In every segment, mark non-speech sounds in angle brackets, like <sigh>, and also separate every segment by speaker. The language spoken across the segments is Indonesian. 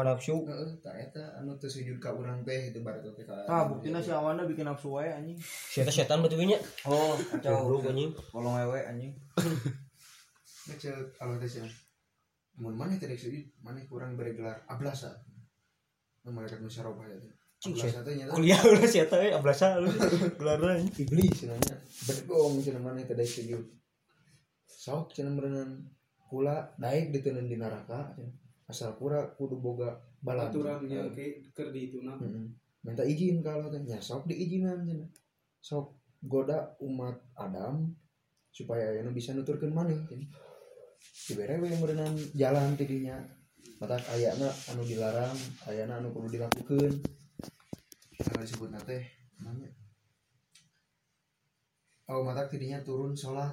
Speaker 1: nafsu
Speaker 2: Heeh, tak eta anu teu sujud ka urang teh itu barat teh ka.
Speaker 3: Tah buktina si Awanda bikin nafsu wae anjing.
Speaker 1: setan betul nya
Speaker 3: Oh, kacau.
Speaker 1: anjing
Speaker 3: Kolong wewe anjing. <laughs>
Speaker 2: Ngecek kalau teh sih. Mun maneh teh sujud, maneh kurang beri gelar ablasa. Nu ya.
Speaker 1: Cing,
Speaker 2: Ablasa teh nyata
Speaker 1: kuliah ulah siapa ya ablasa lu <laughs> gelarna anjing.
Speaker 2: iblis cenanya. Bedong cenah maneh teh daek sujud. Sok cenah merenang kula daek diteuneun di neraka cenah. Asal kura kudu boga balan.
Speaker 4: aturannya ke keur di itu nah
Speaker 2: Heeh. Minta izin kalau teh nya sok diizinan cenah. Sok goda umat Adam supaya anu bisa nuturkeun maneh cenah. Dibere we meureunana jalan tidinya. Mata ayana anu dilarang, ayana anu kudu dilakukeun. Kita disebut teh namanya. Oh, mata tidinya turun salat.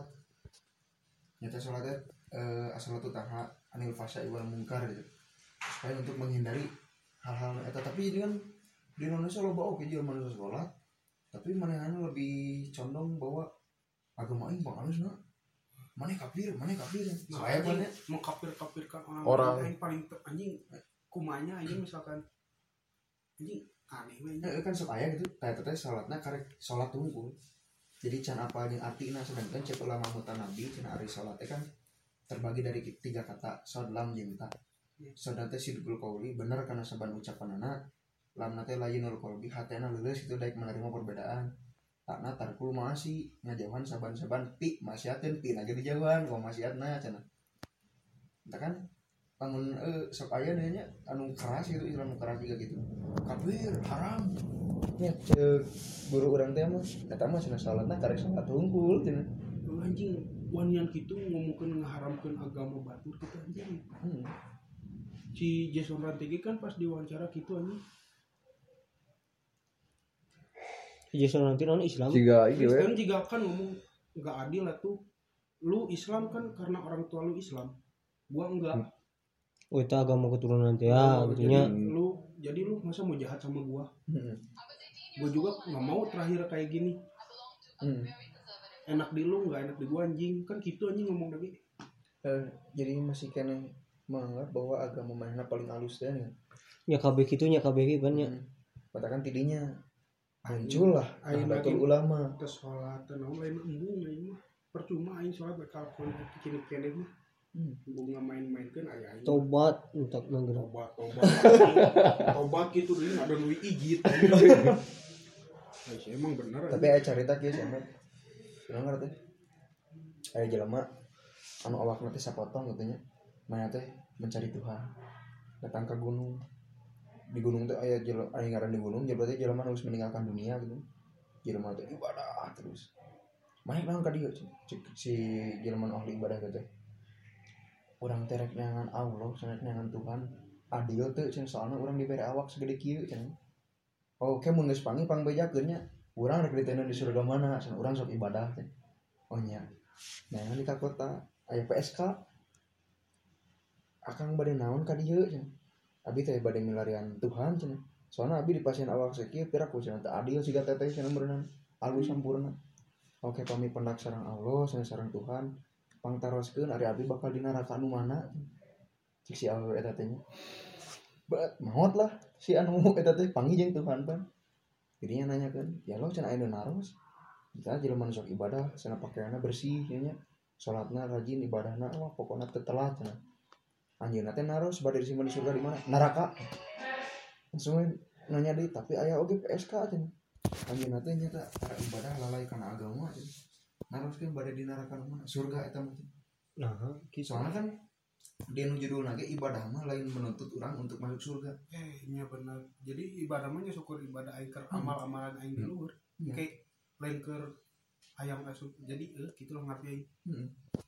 Speaker 2: Nyata teh eh, asal taha anil fasa iwal mungkar gitu. Supaya untuk menghindari hal-hal eta. Tapi ini kan di Indonesia lo bawa ke manusia sholat tapi mana lebih condong bahwa agama ini bang halus nak. Mana kafir mana kafir? Saya mana?
Speaker 4: mengkafir-kafirkan orang,
Speaker 5: Orang.
Speaker 4: lain paling anjing kumanya anjing misalkan. Anjing aneh anjing.
Speaker 2: ya, kan sok aya gitu. Kayak teteh sholatnya karek sholat tunggu jadi can apa yang artinya sedangkan cek ulama mutan nabi cina ari sholatnya kan terbagi dari tiga kata sod lam jeung teh sidqul qauli bener karena saban ucapan anak lam nate layinul qalbi hatena leuleus itu daek menerima perbedaan. Takna tarkul maasi ngajauhan saban-saban pi maksiatin pi lagi dijauhan kau maksiatna cenah Entah kan? Lamun eh, sok aya nya anu keras gitu Islam keras juga gitu. Kafir haram. Nya cek. Guru urang teh mah eta mah cenah salatna karek salat hungkul cenah.
Speaker 4: Lu anjing wanian gitu ngomongkeun ngaharamkeun agama batur gitu anjing.
Speaker 2: Hmm.
Speaker 4: Si Jason Rantigi kan pas diwawancara gitu anjing.
Speaker 1: Jason nanti non Islam.
Speaker 5: Jika we.
Speaker 4: Kristen juga kan ngomong nggak adil lah tuh. Lu Islam kan karena orang tua lu Islam. Gua enggak
Speaker 1: oh itu agama keturunan ya
Speaker 4: Oh,
Speaker 1: gitunya
Speaker 4: jadi lu jadi lu masa mau jahat sama gua?
Speaker 2: Hmm.
Speaker 4: gua juga nggak mau terakhir kayak gini.
Speaker 2: Hmm.
Speaker 4: enak di lu nggak enak di gua anjing. Kan gitu anjing ngomong lagi
Speaker 2: Eh, jadi masih kena menganggap bahwa agama mana paling halus teh nya.
Speaker 1: ya kabeh kitunya kabeh gitu kan ya
Speaker 2: Hmm. katakan tidinya muncul lah Nahdlatul ulama.
Speaker 4: ke sholat naon lain embung mah percuma aing sholat bakal kon kini kene mah
Speaker 2: Hmm.
Speaker 4: embung main-main kan aya aing
Speaker 1: tobat untuk nanggeuna
Speaker 4: tobat tobat. <laughs> Tobat gitu dulu ada nu sih, <laughs> emang bener
Speaker 2: tapi aya carita kieu sama urang ngarti aya jelema. Anu awakna teh sapotong gitu nya mana teh? Mencari Tuhan. Datang ke gunung. Di gunung teh aya jelema aya ngaran di gunung jadi berarti jelema harus meninggalkan dunia gitu. Jelema teh ibadah terus. Main naon ka dieu si jelema ahli ibadah teh urang teh rek nyangan Allah rek nyangan Tuhan. Adil teh cenah soalna urang dibere awak segede kieu cenah oh ke mun geus pangi pangbejakeun nya urang rek di surga mana urang sok ibadah teh. Oh nya. Nah di kota aya PSK akang bade naon ka dieu abi teh bade milarian Tuhan cenah. Soalna abi di pasien awak sakieu piraku cenah. Teu adil siga teteh cenah berenang alus sampurna. Oke kami pendak sarang Allah cenah sarang Tuhan. Pangtaroskeun ari abi bakal di neraka anu mana cik si Allah eta teh bet maot lah si anu <laughs> eta teh panggil jeung Tuhan pan. Jadinya nanya kan ya lo cenah aya naros? Kita jelema nu sok ibadah cenah pakaianna bersih nya nya. Salatna rajin ibadahna wah pokokna teu telat cenah anjeunna teh naros bade disimpan di surga di mana? Neraka. Langsung we nanya deui tapi aya oge PSK cenah anjeunna teh nya teh cara ibadah lalai kana agama cenah naros kan bade di neraka mana? Surga mah. Cenah.
Speaker 1: nah gitu.
Speaker 2: Soalnya kan dia nu judul lagi ibadah mah lain menuntut orang untuk masuk surga.
Speaker 4: Eh nya bener jadi ibadah mah nya syukur ibadah aing keur amal-amalan aing di luhur.
Speaker 2: Iya.
Speaker 4: kayak lain keur hayang asup jadi eh gitu lah ngerti aing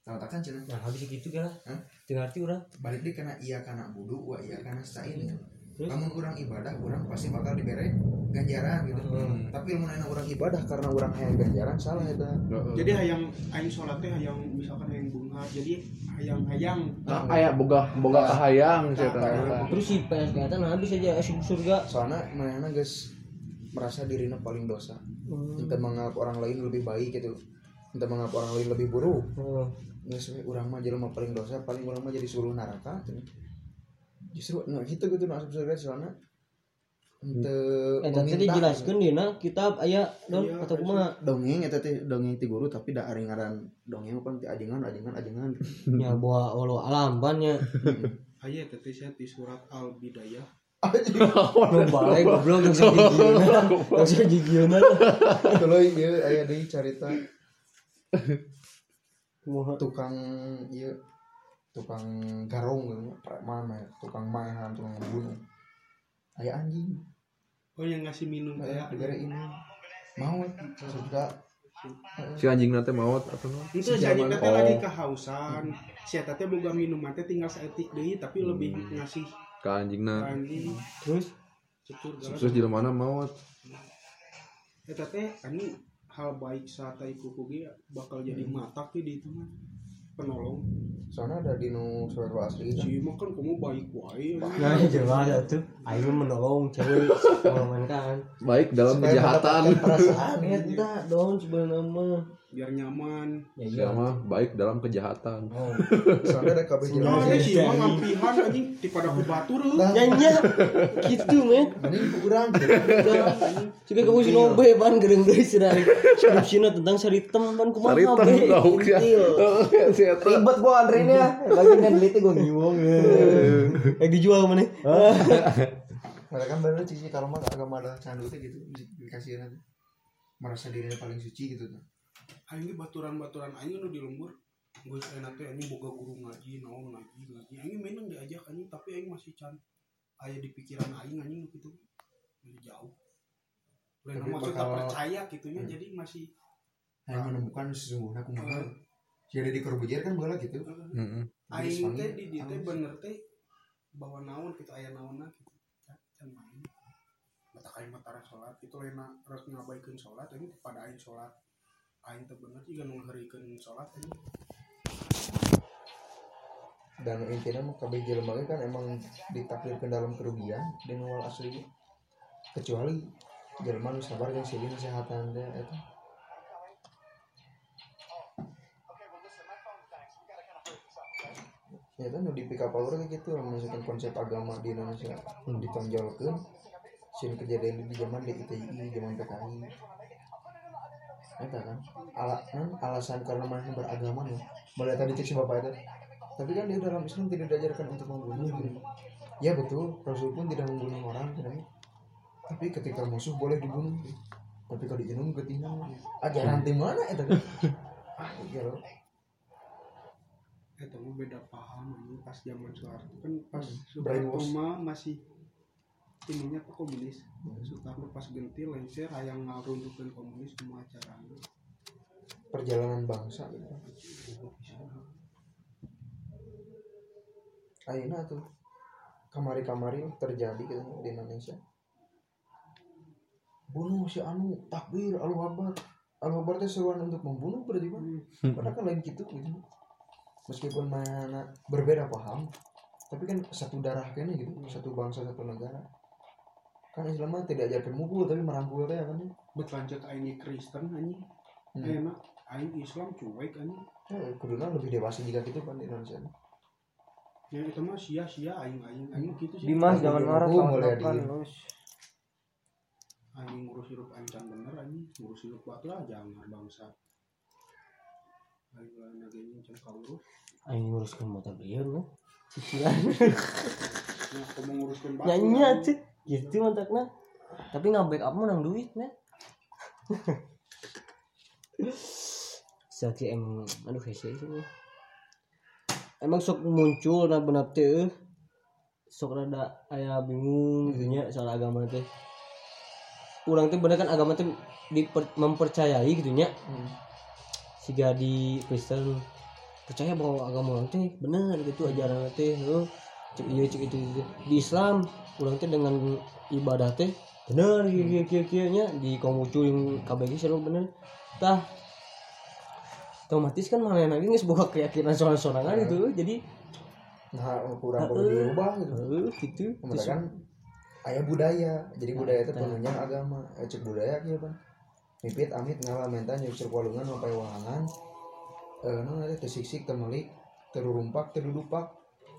Speaker 2: tahu tak kan cenah
Speaker 1: nah habis gitu kan.
Speaker 2: Hah?
Speaker 1: tinggal arti urang
Speaker 2: balik deh karena iya karena budu wah iya karena stain
Speaker 1: Terus?
Speaker 2: namun orang ibadah orang pasti bakal diberi ganjaran gitu.
Speaker 1: Hmm.
Speaker 2: tapi ilmu orang ibadah karena orang hayang ganjaran salah itu.
Speaker 4: Jadi hayang aing sholat teh hayang misalkan hayang bunga. Jadi hayang hayang
Speaker 5: Nah, aya boga boga kahayang teh.
Speaker 1: terus si eta nah habis aja asup surga.
Speaker 2: Soalnya mana guys merasa dirinya paling dosa.
Speaker 1: Hmm.
Speaker 2: entah menganggap orang lain lebih baik gitu. Entah menganggap orang lain lebih buruk.
Speaker 1: Oh.
Speaker 2: nggak sesuai orang mah jelema paling dosa paling orang mah jadi suluh neraka cenah. justru nah gitu gitu nah asup surga soalnya. Ente
Speaker 1: Eh tadi dijelaskan di na kitab aya don
Speaker 4: Iya,
Speaker 1: atau kumaha?
Speaker 2: dongeng eta teh dongeng ti guru tapi da ari ngaran dongeng apa ti ajengan ajengan ajengan.
Speaker 1: Nya bawa walau alam ban nya
Speaker 4: aya teh saya di surat al bidayah
Speaker 1: nu balik goblok geus gigieuna geus gigieuna
Speaker 2: kalau ieu aya deui carita
Speaker 1: kumaha
Speaker 2: tukang ieu tukang garong gitu preman mah tukang maehan tukang ngebunuh aya anjing.
Speaker 4: Oh yang ngasih minum teh
Speaker 2: aya negara ini mau surga
Speaker 5: Si anjing nanti maut apa no?
Speaker 4: itu
Speaker 2: Si
Speaker 4: anjing
Speaker 2: Jaman.
Speaker 4: teh lagi
Speaker 5: Oh.
Speaker 4: kehausan. Si eta teh boga minuman teh tinggal saeutik deui tapi lebih ngasih
Speaker 5: Ke
Speaker 4: anjing
Speaker 1: terus?
Speaker 4: Cetur
Speaker 5: Sukses di mana maut.
Speaker 4: eta teh anjing hal baik saat iku kugi bakal jadi mata ti di itu mah. Penolong.
Speaker 2: Soalnya ada di nu surat asli kan
Speaker 4: si mah kan kamu baik wae.
Speaker 1: Nah jelas atuh aing menolong cewek mengamankan.
Speaker 5: Baik dalam
Speaker 2: Supaya
Speaker 5: kejahatan.
Speaker 2: perasaan. Ya
Speaker 1: eta don sebenarnya mah
Speaker 4: biar nyaman.
Speaker 1: Ya iya.
Speaker 5: Sama baik dalam kejahatan.
Speaker 1: oh. <laughs>
Speaker 2: Soalnya ada kabeh
Speaker 4: Nah,
Speaker 2: jelas
Speaker 4: teh si mah ngampihan anjing. Di pada ku batur
Speaker 1: nyanyi gitu men
Speaker 2: mending kurang.
Speaker 1: Jika kamu si nobe ban gereng geus cenah skripsina tentang saritem ban kumaha
Speaker 5: Saritem
Speaker 1: be?
Speaker 5: tahu ya.
Speaker 1: Intil.
Speaker 5: Si eta.
Speaker 1: ribet gua antrenya lagi neliti gua ngiwong eh dijual mana? <laughs>
Speaker 2: Mereka kan bener cici kalau mah agama ada candu gitu. Dikasih merasa dirinya paling suci gitu tuh
Speaker 4: aing ge baturan-baturan aing nu di lembur geus enak teh anjing boga guru ngaji naon ngaji ngaji. Aing menang diajak anjing tapi aing masih can. Aya di pikiran aing anjing gitu masih jauh. Lain
Speaker 2: Tapi
Speaker 4: maksudnya
Speaker 2: bakal-
Speaker 4: percaya gitunya jadi masih
Speaker 2: hanya menemukan sesungguhnya kumaha. Jadi di korbujer kan bola gitu
Speaker 5: Heeh.
Speaker 4: aing teh di dieu teh bener teh bahwa naon kita aya naonna gitu can main. Mata aing mah tara salat itu lain rek ngabaikeun salat aing pada aing salat aing teh bener juga nu ngaharikeun salat anjing
Speaker 2: dan intinya mah kabeh jelema kan emang ditakdirkan dalam kerugian di nual asli kecuali jelema nu sabar yang silih kesehatan teh eta. Ya kan di pick up power kayak gitu menunjukkan konsep agama di Indonesia ditonjolkan sin kejadian di zaman DITI zaman PKI eta kan? Ala kan alasan karena mana beragama nih. Boleh tadi cek si bapak itu. Tapi kan di dalam Islam tidak diajarkan untuk membunuh. Gitu. ya betul. Rasul pun tidak membunuh orang tidak tapi ketika musuh boleh dibunuh. Tapi kalau dijenuh ketinang ajaran di mana itu? Kan ah iya loh.
Speaker 4: Itu beda paham ini pas zaman Soeharto kan pas
Speaker 2: Hmm,
Speaker 4: Soeharto masih ininya tuh komunis. Soekarno pas gentil lencer hayang ngaruntukeun komunis semua acaranya
Speaker 2: perjalanan bangsa gitu. Ayeuna tuh kamari-kamari terjadi gitu di Indonesia. Bunuh si anu takbir Allahu Akbar. Allahu Akbar teh seruan untuk membunuh berarti kan padahal kan lain gitu gitu. Meskipun mana berbeda paham tapi kan satu darah kayaknya gitu satu bangsa satu negara kan Islam tidak ajarkan mukul tapi merangkul teh kan
Speaker 4: berlanjut aing Kristen anjing.
Speaker 2: Hmm.
Speaker 4: enak aing Islam cuek anjing.
Speaker 2: Ya, kuduna lebih dewasa juga gitu kan di Indonesia.
Speaker 4: Yang itu mah sia-sia aing aing aing gitu sih.
Speaker 1: Dimas jangan marah sama
Speaker 2: di-
Speaker 1: Lus.
Speaker 4: anjing ngurus hidup aing can bener anjing. Ngurus hidup batu lah jangan bangsa. Aing lah nagenya can kaurus.
Speaker 1: Aing nguruskeun motor dia mah cicilan
Speaker 4: nah aku mau nguruskan batu.
Speaker 1: Nyanyi
Speaker 4: anjing.
Speaker 1: Gitu mantakna tapi nggak backup menang duit nih <laughs> Saki em aduh hese itu emang sok muncul nah benar teh sok rada aya bingung gitu nya soal agama teh. Urang teh bener kan agama teh diper- mempercayai gitu nya. Siga di Kristen percaya bahwa agama orang teh bener gitu ajaran teh heuh cek iya cek itu, itu. di Islam orang teh dengan ibadah teh bener kieu kieu kieu nya di komucu yang KBG selalu bener. Tah otomatis kan mana lagi nggak sebuah keyakinan soal-soalan gitu. Jadi
Speaker 2: nah kurang perlu diubah gitu.
Speaker 1: heuh gitu.
Speaker 2: Kan ayah budaya. Jadi budaya itu penunjang agama. Eh, cek budaya gitu kan mipit amit ngalah menta nyusur walungan sampai wahangan. Eh nah ada tesiksik temelik terurumpak terudupak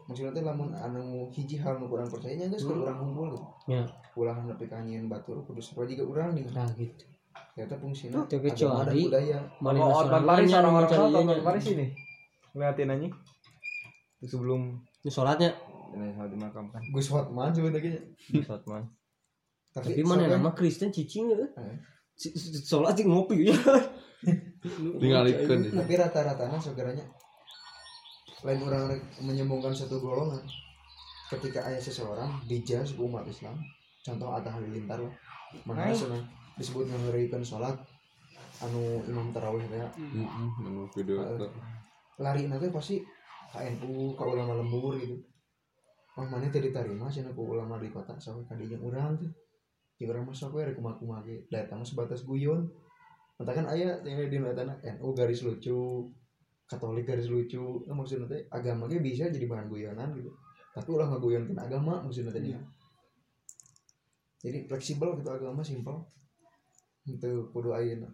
Speaker 2: maksudnya teh lamun anu hiji hal nu kurang percayanya geus kudu urang hunkul gitu
Speaker 1: Ya.
Speaker 2: ulah nepi ka nyieun batur kudu sarua juga urang nih
Speaker 1: Nah gitu. Teu
Speaker 2: agama dan
Speaker 1: kecuali
Speaker 2: budaya
Speaker 1: Mana
Speaker 6: Oh, Otman Paris
Speaker 1: nya
Speaker 6: orang
Speaker 1: nu
Speaker 6: orang
Speaker 1: mencari
Speaker 6: Otman
Speaker 1: ianya.
Speaker 6: Paris ini. Ngeliatin. Itu sebelum
Speaker 1: Ini sholatnya.
Speaker 6: ini saat dimakamkan.
Speaker 2: Gus Hotman sebenarnya
Speaker 6: Otman.
Speaker 2: tapi,
Speaker 1: Tapi mana nama Kristen cicing ya?
Speaker 2: Eh.
Speaker 1: Sholat sih ngopi ya. <laughs>
Speaker 5: Tingalikeun.
Speaker 2: tapi rata-ratanya segeranya lain orang rek menyembungkan satu golongan. Ketika ayah seseorang dijaz ku umat Islam contoh Atta Halilintar lah mana senang disebut ngangerikan sholat anu imam tarawih ya.
Speaker 5: Heeh, anu video
Speaker 2: lari nanti pasti KNU ke ulama lembur gitu. Wah mana tadi diterima sih ku ulama di kota? Sampai kadinya orang tuh. Di orang masuk gue rekumah kumah ge. Datang sebatas guyon. Katakan ayah yang di tanah NU garis lucu Katolik garis lucu nah, maksudnya teh agama ge bisa jadi bahan guyonan gitu. Tapi ulah ngaguyonkeun agama maksudnya teh
Speaker 4: Iya.
Speaker 2: jadi fleksibel gitu agama simpel. Itu kudu ayeuna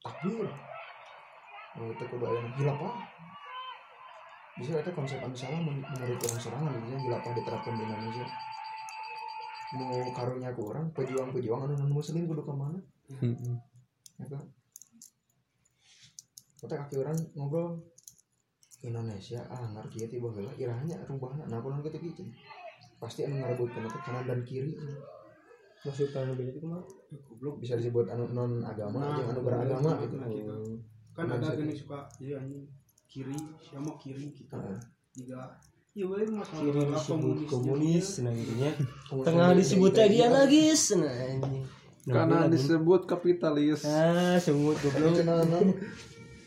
Speaker 2: takbir. Oh, itu kudu ayeuna hilafah. Bisa itu konsep anu salah men- menurut orang serangan gitu ya hilafah diterapkan di Indonesia. Nu karunya ku orang pejuang-pejuang anu non muslim kudu ke mana?
Speaker 5: Heeh.
Speaker 2: ya kan? Kita kaki orang ngobrol Indonesia ah ngerti ya tiba heula irahnya rubahna nah kunaon kitu kitu pasti anu ngarebutkeun teh kanan dan kiri
Speaker 1: Maksud kalau beda itu mah.
Speaker 4: goblok
Speaker 2: bisa disebut anu non agama
Speaker 4: Nah,
Speaker 2: jeung anu beragama
Speaker 4: nah,
Speaker 2: gitu
Speaker 4: nah, gitu. kan
Speaker 2: Nah,
Speaker 4: ada gini suka iya anjing kiri siapa kiri kita
Speaker 2: Heeh.
Speaker 4: juga iya boleh masalah
Speaker 1: Kiri disebut komunis, nah.
Speaker 2: Komunis
Speaker 1: Tengah
Speaker 2: dan
Speaker 1: disebut dia lagi, nah ini.
Speaker 5: Karena disebut kapitalis.
Speaker 1: Ah, semut goblok.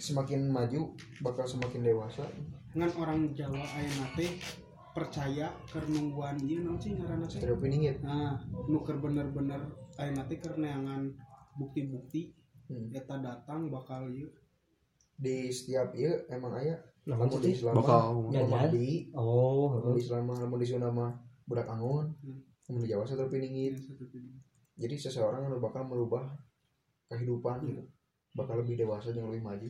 Speaker 2: Semakin maju bakal semakin dewasa
Speaker 4: dengan orang Jawa aya nate percaya keur nungguan ieu naon sih teh
Speaker 2: stereopiningit
Speaker 4: nah nuker bener-bener aya nate keur neangan bukti-bukti
Speaker 2: Hmm.
Speaker 4: eta datang bakal ieu
Speaker 2: di setiap ieu emang aya
Speaker 1: Nah,
Speaker 2: lamun di Islam
Speaker 5: Bakal.
Speaker 2: Madi
Speaker 1: Oh,
Speaker 2: lamun di Islam lamun di Sunda mah budak angon
Speaker 4: Hmm.
Speaker 2: lamun di Jawa
Speaker 4: satu pilih.
Speaker 2: jadi seseorang anu bakal merubah kehidupan
Speaker 1: Hmm.
Speaker 2: gitu bakal lebih dewasa dan lebih maju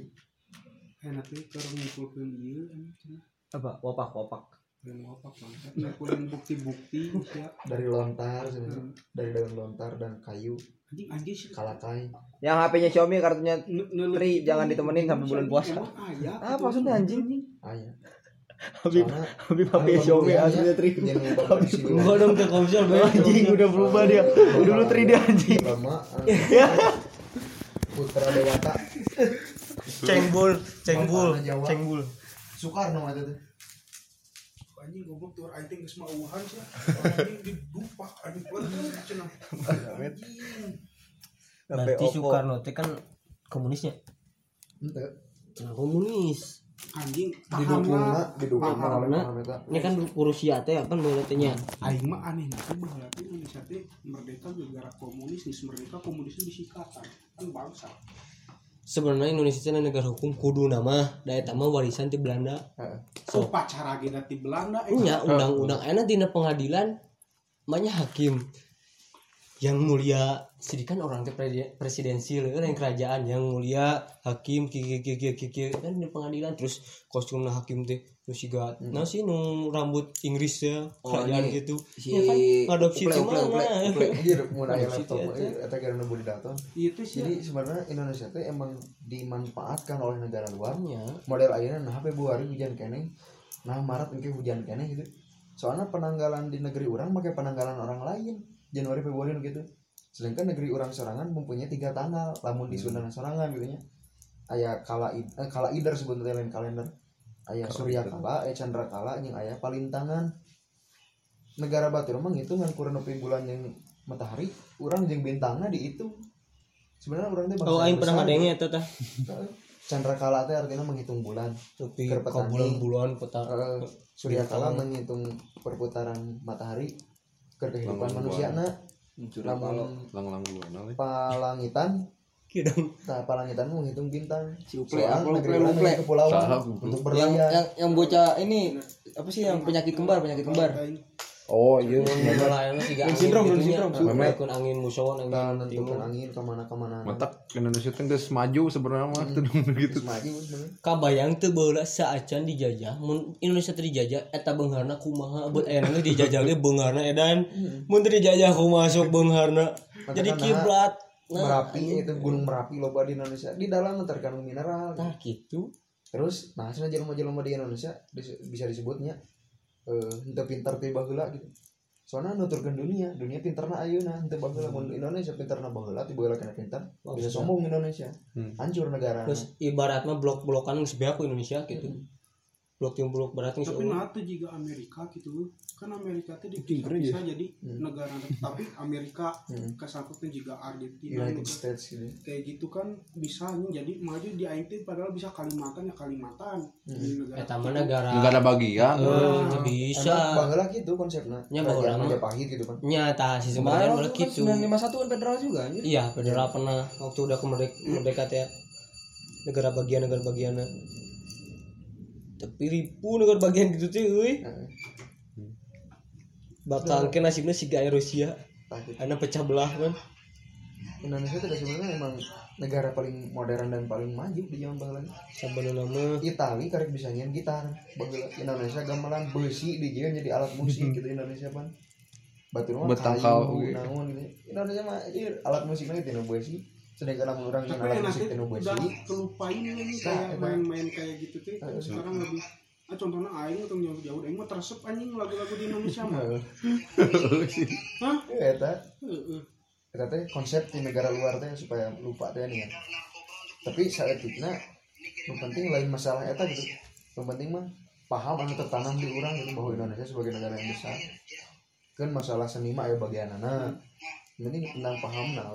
Speaker 4: keur ngumpulkeun ieu anjing cenah
Speaker 6: Apa? Wopak, wopak.
Speaker 4: Lain apa bangsat ngumpulin bukti-bukti ya
Speaker 2: dari lontar sebenarnya.
Speaker 4: Hmm.
Speaker 2: dari daun lontar dan kayu
Speaker 4: anjing anjing sih
Speaker 2: kalakai
Speaker 6: Yang HP-nya Xiaomi kartunya Tri, jangan ditemenin sampai bulan puasa.
Speaker 4: Gitu,
Speaker 6: maksudnya, anjing?
Speaker 2: ayah
Speaker 6: Habib
Speaker 2: soalnya
Speaker 6: Habib HP Xiaomi aslinya Tri.
Speaker 1: Enggak dong ke komsel, Bang.
Speaker 6: Anjing udah berubah dia. Dulu Tri dia anjing.
Speaker 2: lama <laughs> putra dewata.
Speaker 1: Cengbul, cengbul, cengbul.
Speaker 2: Soekarno ada tuh.
Speaker 4: Anjing goblok tuh anjing geus mauhan sih. Anjing didupak anjing. Bener cenah anjing.
Speaker 1: Berarti Soekarno teh kan komunisnya.
Speaker 2: ente
Speaker 1: komunis.
Speaker 4: Anjing paham
Speaker 2: didukung
Speaker 4: lah.
Speaker 2: didukung oleh
Speaker 1: Paham,
Speaker 2: eta
Speaker 1: Ini kan Rusia teh kan berarti nya.
Speaker 4: aing mah aneh nanti bahwa Indonesia teh merdeka gara komunis nih merdeka komunisnya disikatan kan bangsa.
Speaker 1: Sebenarnya Indonesia teh negara hukum kudu nama daya tama warisan ti Belanda.
Speaker 4: So pacara di Belanda eh.
Speaker 1: Nya undang-undang enak dina pengadilan banyak hakim yang mulia sedih kan orang teh presiden- presidensil yang kerajaan. Yang mulia hakim kiki kiki kiki kan di pengadilan terus kostumnya hakim teh terus siga nah sih nu rambut Inggris ya
Speaker 2: Oh,
Speaker 1: kerajaan
Speaker 2: ini
Speaker 1: gitu.
Speaker 2: si
Speaker 1: ya kan ngadopsi itu
Speaker 2: nu daton.
Speaker 4: Itu sih.
Speaker 2: Jadi sebenarnya Indonesia teh emang dimanfaatkan oleh negara luar
Speaker 1: Nya,
Speaker 2: model ayeuna nah HP buari hujan kene nah Maret engke hujan kene gitu. Soalnya penanggalan di negeri orang pakai penanggalan orang lain Januari Februari gitu. Sedangkan negeri orang sorangan mempunyai tiga tanggal lamun di Sunda sorangan gitu nya. Aya kala eh, kala idar sebetulnya lain kalender. Aya surya kala aya chandra kala jeung aya palintangan. Negara batur mah ngitungan kurang nepi bulan yang matahari orang jeung bintangna dihitung sebenarnya orang teh bangsa
Speaker 1: oh aing pernah
Speaker 2: besar,
Speaker 1: ngadenge eta tah. <laughs>
Speaker 2: Chandra kala teh artinya menghitung bulan.
Speaker 1: Tapi
Speaker 2: petani.
Speaker 1: bulan-bulan peta
Speaker 2: Eh, surya kala menghitung perputaran matahari ke kehidupan
Speaker 5: Langlang
Speaker 2: manusia na
Speaker 5: Curah kalau
Speaker 2: lamun
Speaker 5: lang-lang dulu nale.
Speaker 2: palangitan.
Speaker 1: Kidang
Speaker 2: nah palangitan menghitung bintang.
Speaker 6: Si Uple, apa
Speaker 2: negeri
Speaker 6: Uple,
Speaker 2: orang
Speaker 6: Uple?
Speaker 2: ada kepulauan untuk
Speaker 6: Yang
Speaker 2: berlayar.
Speaker 6: yang yang bocah ini apa sih yang penyakit kembar, penyakit kembar.
Speaker 5: Oh iya.
Speaker 1: Mun lain sih
Speaker 2: Down syndrome, Down syndrome,
Speaker 1: Angin
Speaker 2: suka.
Speaker 1: angin muson angin
Speaker 2: nentukan
Speaker 1: timur.
Speaker 2: angin ke mana ke mana
Speaker 5: Matak Indonesia teh geus maju sebenarnya mah teu gitu.
Speaker 2: maju sebenarnya.
Speaker 1: Kabayang teu beula saacan dijajah. Mun Indonesia teu dijajah eta beungharna kumaha? Buat aya nu dijajah ge beungharna edan mun teu dijajah kumaha sok beungharna jadi kiblat. Nah
Speaker 2: Merapi itu gunung Merapi loba di Indonesia. Di dalam terkandung mineral.
Speaker 1: Tah kitu
Speaker 2: terus nah jelema-jelema di Indonesia bisa disebutnya eh henteu pintar teh baheula gitu. Soalnya nuturkeun dunia dunia pintarna ayeuna henteu baheula. Mun Indonesia pintarna baheula ti baheula kena pintar bisa sombong Indonesia.
Speaker 5: Hmm.
Speaker 2: hancur negara
Speaker 1: terus ibarat mah blok-blokan geus beak Indonesia gitu blok timur blok geus
Speaker 4: tapi nah tuh juga Amerika gitu. Kan Amerika tuh di bisa jadi negara tapi Amerika
Speaker 2: Hmm.
Speaker 4: kesangkutnya juga Argentina
Speaker 2: United
Speaker 4: gitu.
Speaker 2: States gitu
Speaker 4: kayak gitu kan bisa jadi maju di AIT padahal bisa Kalimantan ya Kalimantan. Di negara
Speaker 1: eta mah negara
Speaker 5: ada bagian.
Speaker 1: teu
Speaker 2: Emang
Speaker 1: bisa.
Speaker 2: Baheula gitu konsepnya
Speaker 1: Nya baheula
Speaker 2: Kerajaan
Speaker 1: mah.
Speaker 2: Majapahit gitu kan.
Speaker 1: Nyata sistem kerajaan boleh gitu.
Speaker 2: 951 kan federal juga anjir.
Speaker 1: Iya federal pernah. Waktu udah kemerdek merdeka teh negara bagian negara bagiannya tapi ribu negara bagian gitu teh euy bakal ke nasibnya si gaya Rusia. Karena pecah belah kan.
Speaker 2: Indonesia itu sebenarnya emang negara paling modern dan paling maju di zaman baheula
Speaker 1: sebenarnya
Speaker 2: Itali karek bisa nyanyi gitar. Baheula Indonesia gamelan besi di jadi alat musik gitu Indonesia pan. Batu mah
Speaker 5: Betangkal,
Speaker 2: kayu naon gitu. Indonesia mah ieu alat musiknya tinu besi urang
Speaker 4: tapi
Speaker 2: jeung alat
Speaker 4: enak
Speaker 2: musik tinu
Speaker 4: udah kelupain lagi
Speaker 2: Nah,
Speaker 4: kayak main-main kayak gitu tuh. Sekarang lebih ah contohnya aing atau jauh jauh aing mah teresep anjing lagu-lagu di Indonesia mah. <laughs> Hah?
Speaker 2: Ya, eta. Eta teh konsep di negara luar teh supaya lupa teh nih ya. tapi saat itu yang penting lain masalah eta gitu. Yang penting mah paham anu tertanam di orang gitu bahwa Indonesia sebagai negara yang besar. Kan masalah seni mah aya bagian yang penting tentang paham nah.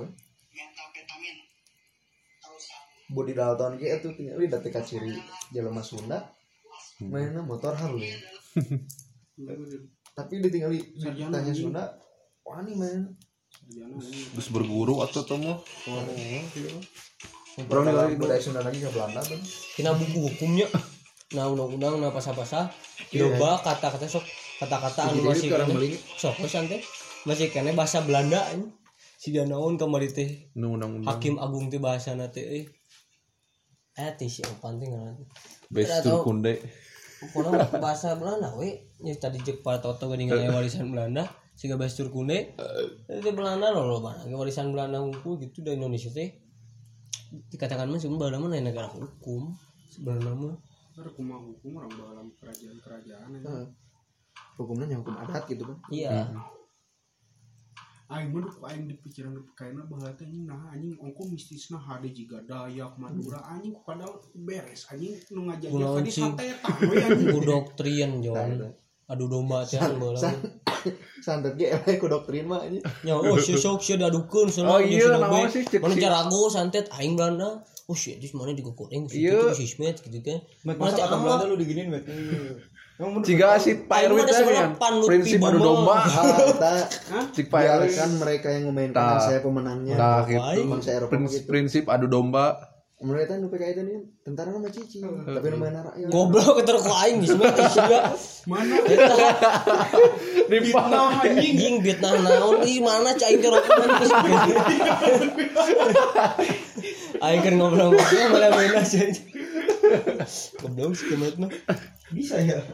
Speaker 2: Budi Dalton ge itu tinggal di datik ciri jelema Sunda mainnya motor Harley. <laughs> Tapi ditinggal di tanya. Sunda wani main.
Speaker 5: Terus berguru atau temu.
Speaker 2: Orang nilai budaya Sunda lagi ke Belanda kan
Speaker 1: kena buku hukumnya nah undang-undang nah pasal-pasal loba kata-kata sok kata-kata anu masih kene sok santai masih kene bahasa Belanda ini. Si naon kamari teh hakim agung teh bahasana teh euy eh teh si penting kan.
Speaker 5: Bestur kunde.
Speaker 1: pokoknya bahasa Belanda we ya tadi cek para toto geuning aya warisan Belanda siga bastur kunde. Itu Belanda loh loh mana warisan Belanda hukum gitu dari Indonesia teh. Dikatakan mah sebenarnya Belanda mah lain negara hukum. Sebenarnya mah.
Speaker 4: Kumaha hukum orang dalam kerajaan-kerajaan.
Speaker 2: Heeh. hukumnya yang hukum adat gitu kan
Speaker 1: iya
Speaker 4: Aing mah duk aing di pikiran kayaknya bahwa teh anjing nah anjing ongko mistisna hade jiga Dayak Madura anjing padahal beres anjing nu ngajajah
Speaker 1: Kunaon
Speaker 4: ka di
Speaker 1: sih?
Speaker 4: sateta we anjing <laughs>
Speaker 1: ku doktrin. Adu domba teh anu mah.
Speaker 2: santet ge eleh ku doktrin mah ini
Speaker 1: nya oh si sok si dadukeun
Speaker 5: Oh
Speaker 1: soalnya
Speaker 5: iya, naon sih, si-
Speaker 1: carago santet aing Belanda oh shit dis mana juga goreng gitu
Speaker 5: Iya.
Speaker 1: si Smith gitu kan
Speaker 6: masa kata Belanda lu diginiin. Emang bener.
Speaker 5: Ciga si
Speaker 1: sebenarnya
Speaker 5: kan. Prinsip adu domba.
Speaker 2: ah
Speaker 5: Cik Pak Erwin.
Speaker 2: biarkan mereka yang memainkan saya pemenangnya
Speaker 5: Nah, gitu.
Speaker 2: gitu
Speaker 5: Prinsip adu domba.
Speaker 2: Mereka nu PKI itu nih tentara nama cici. Tapi nu main rakyat.
Speaker 1: Goblok keter ku aing di Smith juga
Speaker 4: mana? Fitnah anjing.
Speaker 1: Anjing Vietnam naon? Ih mana cai teh rokokan geus aing keur ngobrol-ngobrol malah main aja. Goblok si kemet mah.
Speaker 2: Bisa ya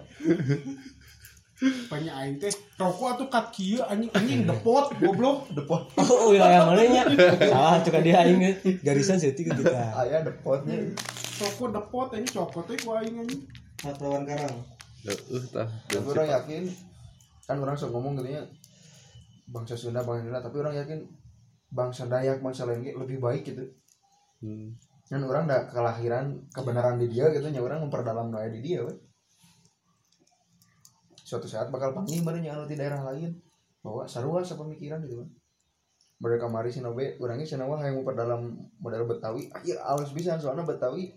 Speaker 4: banyak aing teh rokok atuh kat kieu anjing. Anjing depot goblok. Depot. <laughs>
Speaker 1: Oh wilayah mana nya? Salah tuh kan dia aing garisan setik ke kita
Speaker 2: ayah depotnya.
Speaker 4: Rokok depot anjing cokot teh ku aing anjing.
Speaker 6: Hat lawan karang.
Speaker 5: Heeh tah.
Speaker 2: tapi orang yakin kan orang sok ngomong gitu ya bangsa Sunda bangsa Sunda tapi orang yakin bangsa Dayak bangsa lain lebih baik gitu.
Speaker 5: Hmm.
Speaker 2: kan orang udah kelahiran kebenaran di dia gitu nya orang memperdalam doa di dia we. Suatu saat bakal panggil baru anu di daerah lain. Bahwa sarua sepemikiran gitu kan. Mereka mari sinobe orangnya sinawa yang memperdalam model Betawi. Akhir alus bisa soalnya Betawi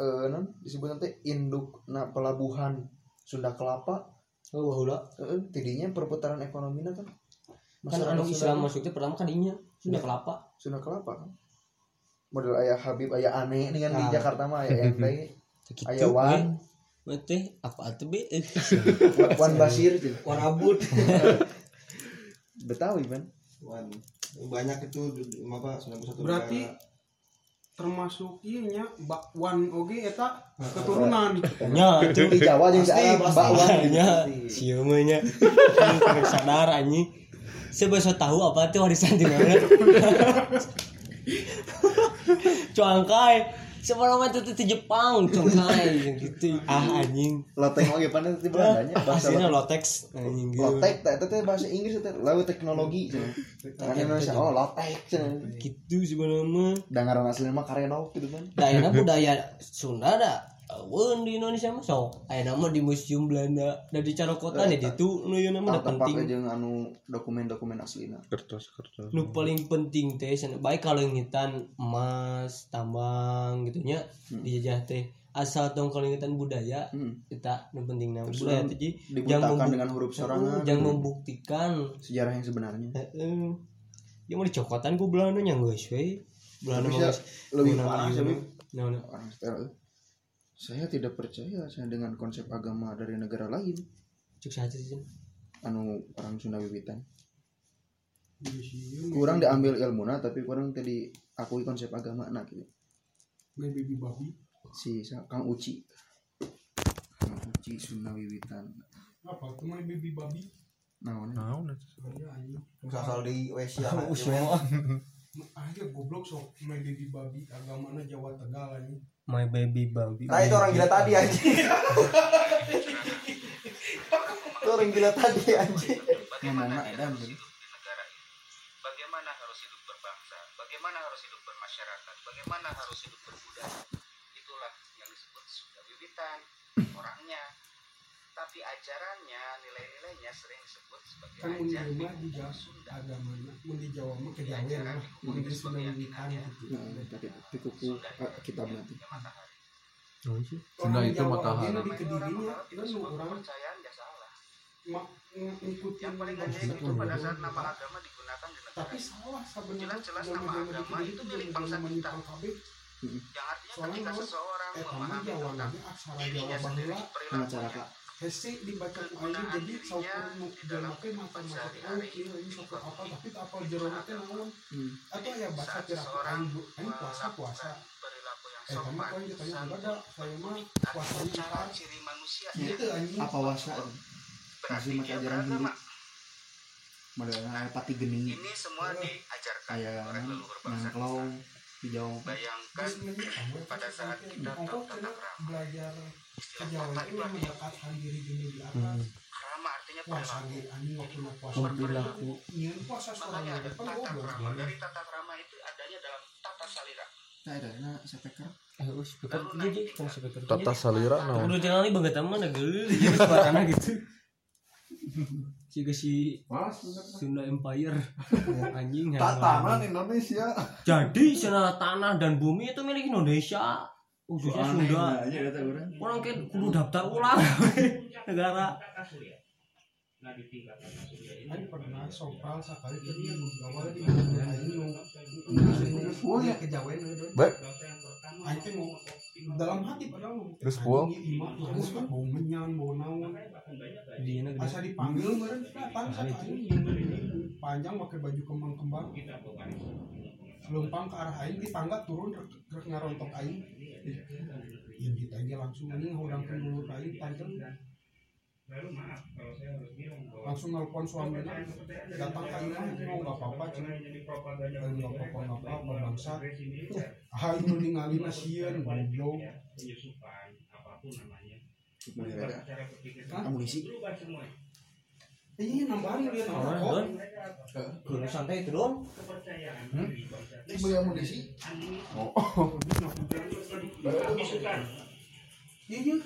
Speaker 2: eh non disebut nanti induk na pelabuhan Sunda Kelapa.
Speaker 1: Oh baheula
Speaker 2: eh, tidinya perputaran ekonominya kan.
Speaker 1: Kan anu Islam masuknya pertama kan dinya Sunda kelapa.
Speaker 2: Sunda Kelapa kan. Model ayah Habib ayah aneh nih kan di
Speaker 1: Nah.
Speaker 2: Jakarta mah ayah <laughs>
Speaker 1: Gitu,
Speaker 2: ayah Wan
Speaker 1: Mate apa tuh be?
Speaker 2: Wan Basir cenah.
Speaker 3: Warabut.
Speaker 2: Betawi kan.
Speaker 7: Wan. banyak itu apa 91
Speaker 4: Berarti
Speaker 7: negara.
Speaker 4: termasuk iya nya bakwan oge eta keturunan
Speaker 1: Nya itu
Speaker 2: Di Jawa jeung di Arab bakwan
Speaker 1: nya sieu mah nya. Sadar anjing. Saya bisa tahu apa tuh warisan di mana. <laughs> Cuangkai. Sebenarnya itu di Jepang, congkai gitu. Ah anjing.
Speaker 2: Lotek oge pandai di Belandanya bahasa
Speaker 1: Aslinya lotex anjing gitu.
Speaker 2: Lotek teh teh bahasa Inggris teh lalu teknologi cenah. Kan Indonesia oh lotek.
Speaker 1: Gitu sebenarnya
Speaker 2: ngaran aslinya mah karenok gitu kan.
Speaker 1: Dayana budaya Sunda da Wen di Indonesia mah sok. Aya nama di museum Belanda dan di Carokota nih ditu nu ieu nama penting.
Speaker 2: jeung anu dokumen-dokumen aslina.
Speaker 5: kertas kertas.
Speaker 1: Nu paling penting teh sana baik kalau ngitan emas tambang gitu nya dijajah teh. Asal tong kalingitan budaya
Speaker 2: Hmm.
Speaker 1: kita nu penting nama
Speaker 2: Terus
Speaker 1: budaya teh membuk-
Speaker 2: dengan huruf sorangan.
Speaker 1: yang membuktikan.
Speaker 2: Sejarah yang sebenarnya.
Speaker 1: heeh. Yang mau dicokotan ku Belanda nya geus we Belanda mah geus
Speaker 2: lebih parah sih, orang setel saya tidak percaya saya dengan konsep agama dari negara lain.
Speaker 1: Cuk saja sih
Speaker 2: anu orang Sunda Wiwitan.
Speaker 4: Iya
Speaker 2: kurang diambil ilmuna tapi kurang tadi akui konsep agama nah gitu
Speaker 4: main baby babi.
Speaker 2: Si Kang Uci. Kang Uci Sunda Wiwitan.
Speaker 4: Apa tuh main baby babi?
Speaker 2: Naon
Speaker 5: naon
Speaker 4: Iya, anjing.
Speaker 3: Asal di Wesia.
Speaker 1: Usuma.
Speaker 4: aja goblok sok. Main baby babi agamana Jawa Tegal anjing
Speaker 1: My baby baby.
Speaker 3: Nah itu orang gila tadi anjing. itu orang gila tadi anjing.
Speaker 2: gitu.
Speaker 8: negara ini. Bagaimana harus hidup berbangsa, bagaimana harus hidup bermasyarakat, bagaimana harus hidup berbudaya. Itulah yang disebut Sunda Wiwitan. Tapi ajarannya, nilai-nilainya sering disebut sebagai
Speaker 4: kan mun
Speaker 8: ajar
Speaker 4: ieu mah di
Speaker 8: di
Speaker 4: Jawa Jawa mah. Kejawen lah mun di Sunda Wiwitan gitu.
Speaker 2: Nah tadi pikuku eh, kitab nanti
Speaker 8: Matahari.
Speaker 5: Sunda itu
Speaker 4: Jawa
Speaker 5: matahari.
Speaker 4: di
Speaker 8: orang
Speaker 4: kedirinya
Speaker 8: itu
Speaker 4: orang
Speaker 8: kepercayaan ya salah.
Speaker 4: mak ngikutin
Speaker 8: Yang paling ajaib itu pada saat nama agama digunakan di negara
Speaker 4: tapi salah sebenarnya
Speaker 8: Jelas-jelas nama agama itu milik bangsa kita. Yang artinya ketika seseorang
Speaker 4: mah
Speaker 8: memahami
Speaker 4: Jawa
Speaker 8: tentang dirinya sendiri, perilakunya,
Speaker 4: hese dibaca ku aing jadi saukur nu jelema teh mata-mata oh kieu ini saukur apa tapi tak apa jero teh naon?
Speaker 2: Hmm.
Speaker 4: atau ya baca kira bu- aing puasa puasa.
Speaker 8: perilaku yang
Speaker 4: eh kamu
Speaker 8: sopan,
Speaker 4: kau yang enggak ada saya mah puasanya
Speaker 8: cara
Speaker 4: ikhlas
Speaker 8: ciri manusia
Speaker 4: gitu anjing.
Speaker 2: Apa itu
Speaker 8: berarti
Speaker 2: masih macam ajaran Hindu modelnya pati gening
Speaker 8: Ini semua diajarkan
Speaker 2: kayak
Speaker 8: oleh leluhur bangsa
Speaker 2: di Jawa
Speaker 8: Bayangkan pada saat kita tata krama.
Speaker 4: belajar
Speaker 8: Istilah kata
Speaker 4: itu
Speaker 8: artinya
Speaker 4: mendekatkan diri gini di atas
Speaker 8: krama artinya
Speaker 4: puasa
Speaker 8: perilaku.
Speaker 1: Perilaku.
Speaker 4: Iya,
Speaker 8: Makanya ada tata krama. Dari tata krama itu adanya dalam tata salira.
Speaker 2: nah ada nah sepeker
Speaker 1: Eh, speaker jadi speaker.
Speaker 5: tata salira naon
Speaker 1: Udah tinggal nih banget teman ada <laughs> suarana gitu. Si si Sunda Empire anjing
Speaker 7: Tatanan Indonesia.
Speaker 1: Jadi sana tanah dan bumi itu milik Indonesia. Khususnya Sunda.
Speaker 2: aja kata orang
Speaker 1: kan kudu daftar ulang <laughs> negara.
Speaker 4: Aing pernah sopral sekali dia awalnya di
Speaker 5: Baik.
Speaker 4: Teh mau dalam hati padahal mau.
Speaker 5: Terus
Speaker 4: anjing ieu imah geus bau menyan bau naon. Asa dipanggil meureun datang sakali panjang pakai baju kembang-kembang. Lempang ke arah aing di tangga turun rek ngarontok aing. Ya kita aja langsung anjing urang ke mulut aing langsung nelpon suaminya datang ke imah mau nggak apa-apa dan nggak apa-apa nggak apa-apa bangsa. Ah ini ningali nasieun goblok.
Speaker 2: amunisi.
Speaker 4: Ini nambahin dia
Speaker 1: Oh,
Speaker 4: nambah.
Speaker 1: Kudu santai itu, Don.
Speaker 7: Beli amunisi. <laughs>
Speaker 4: iya iya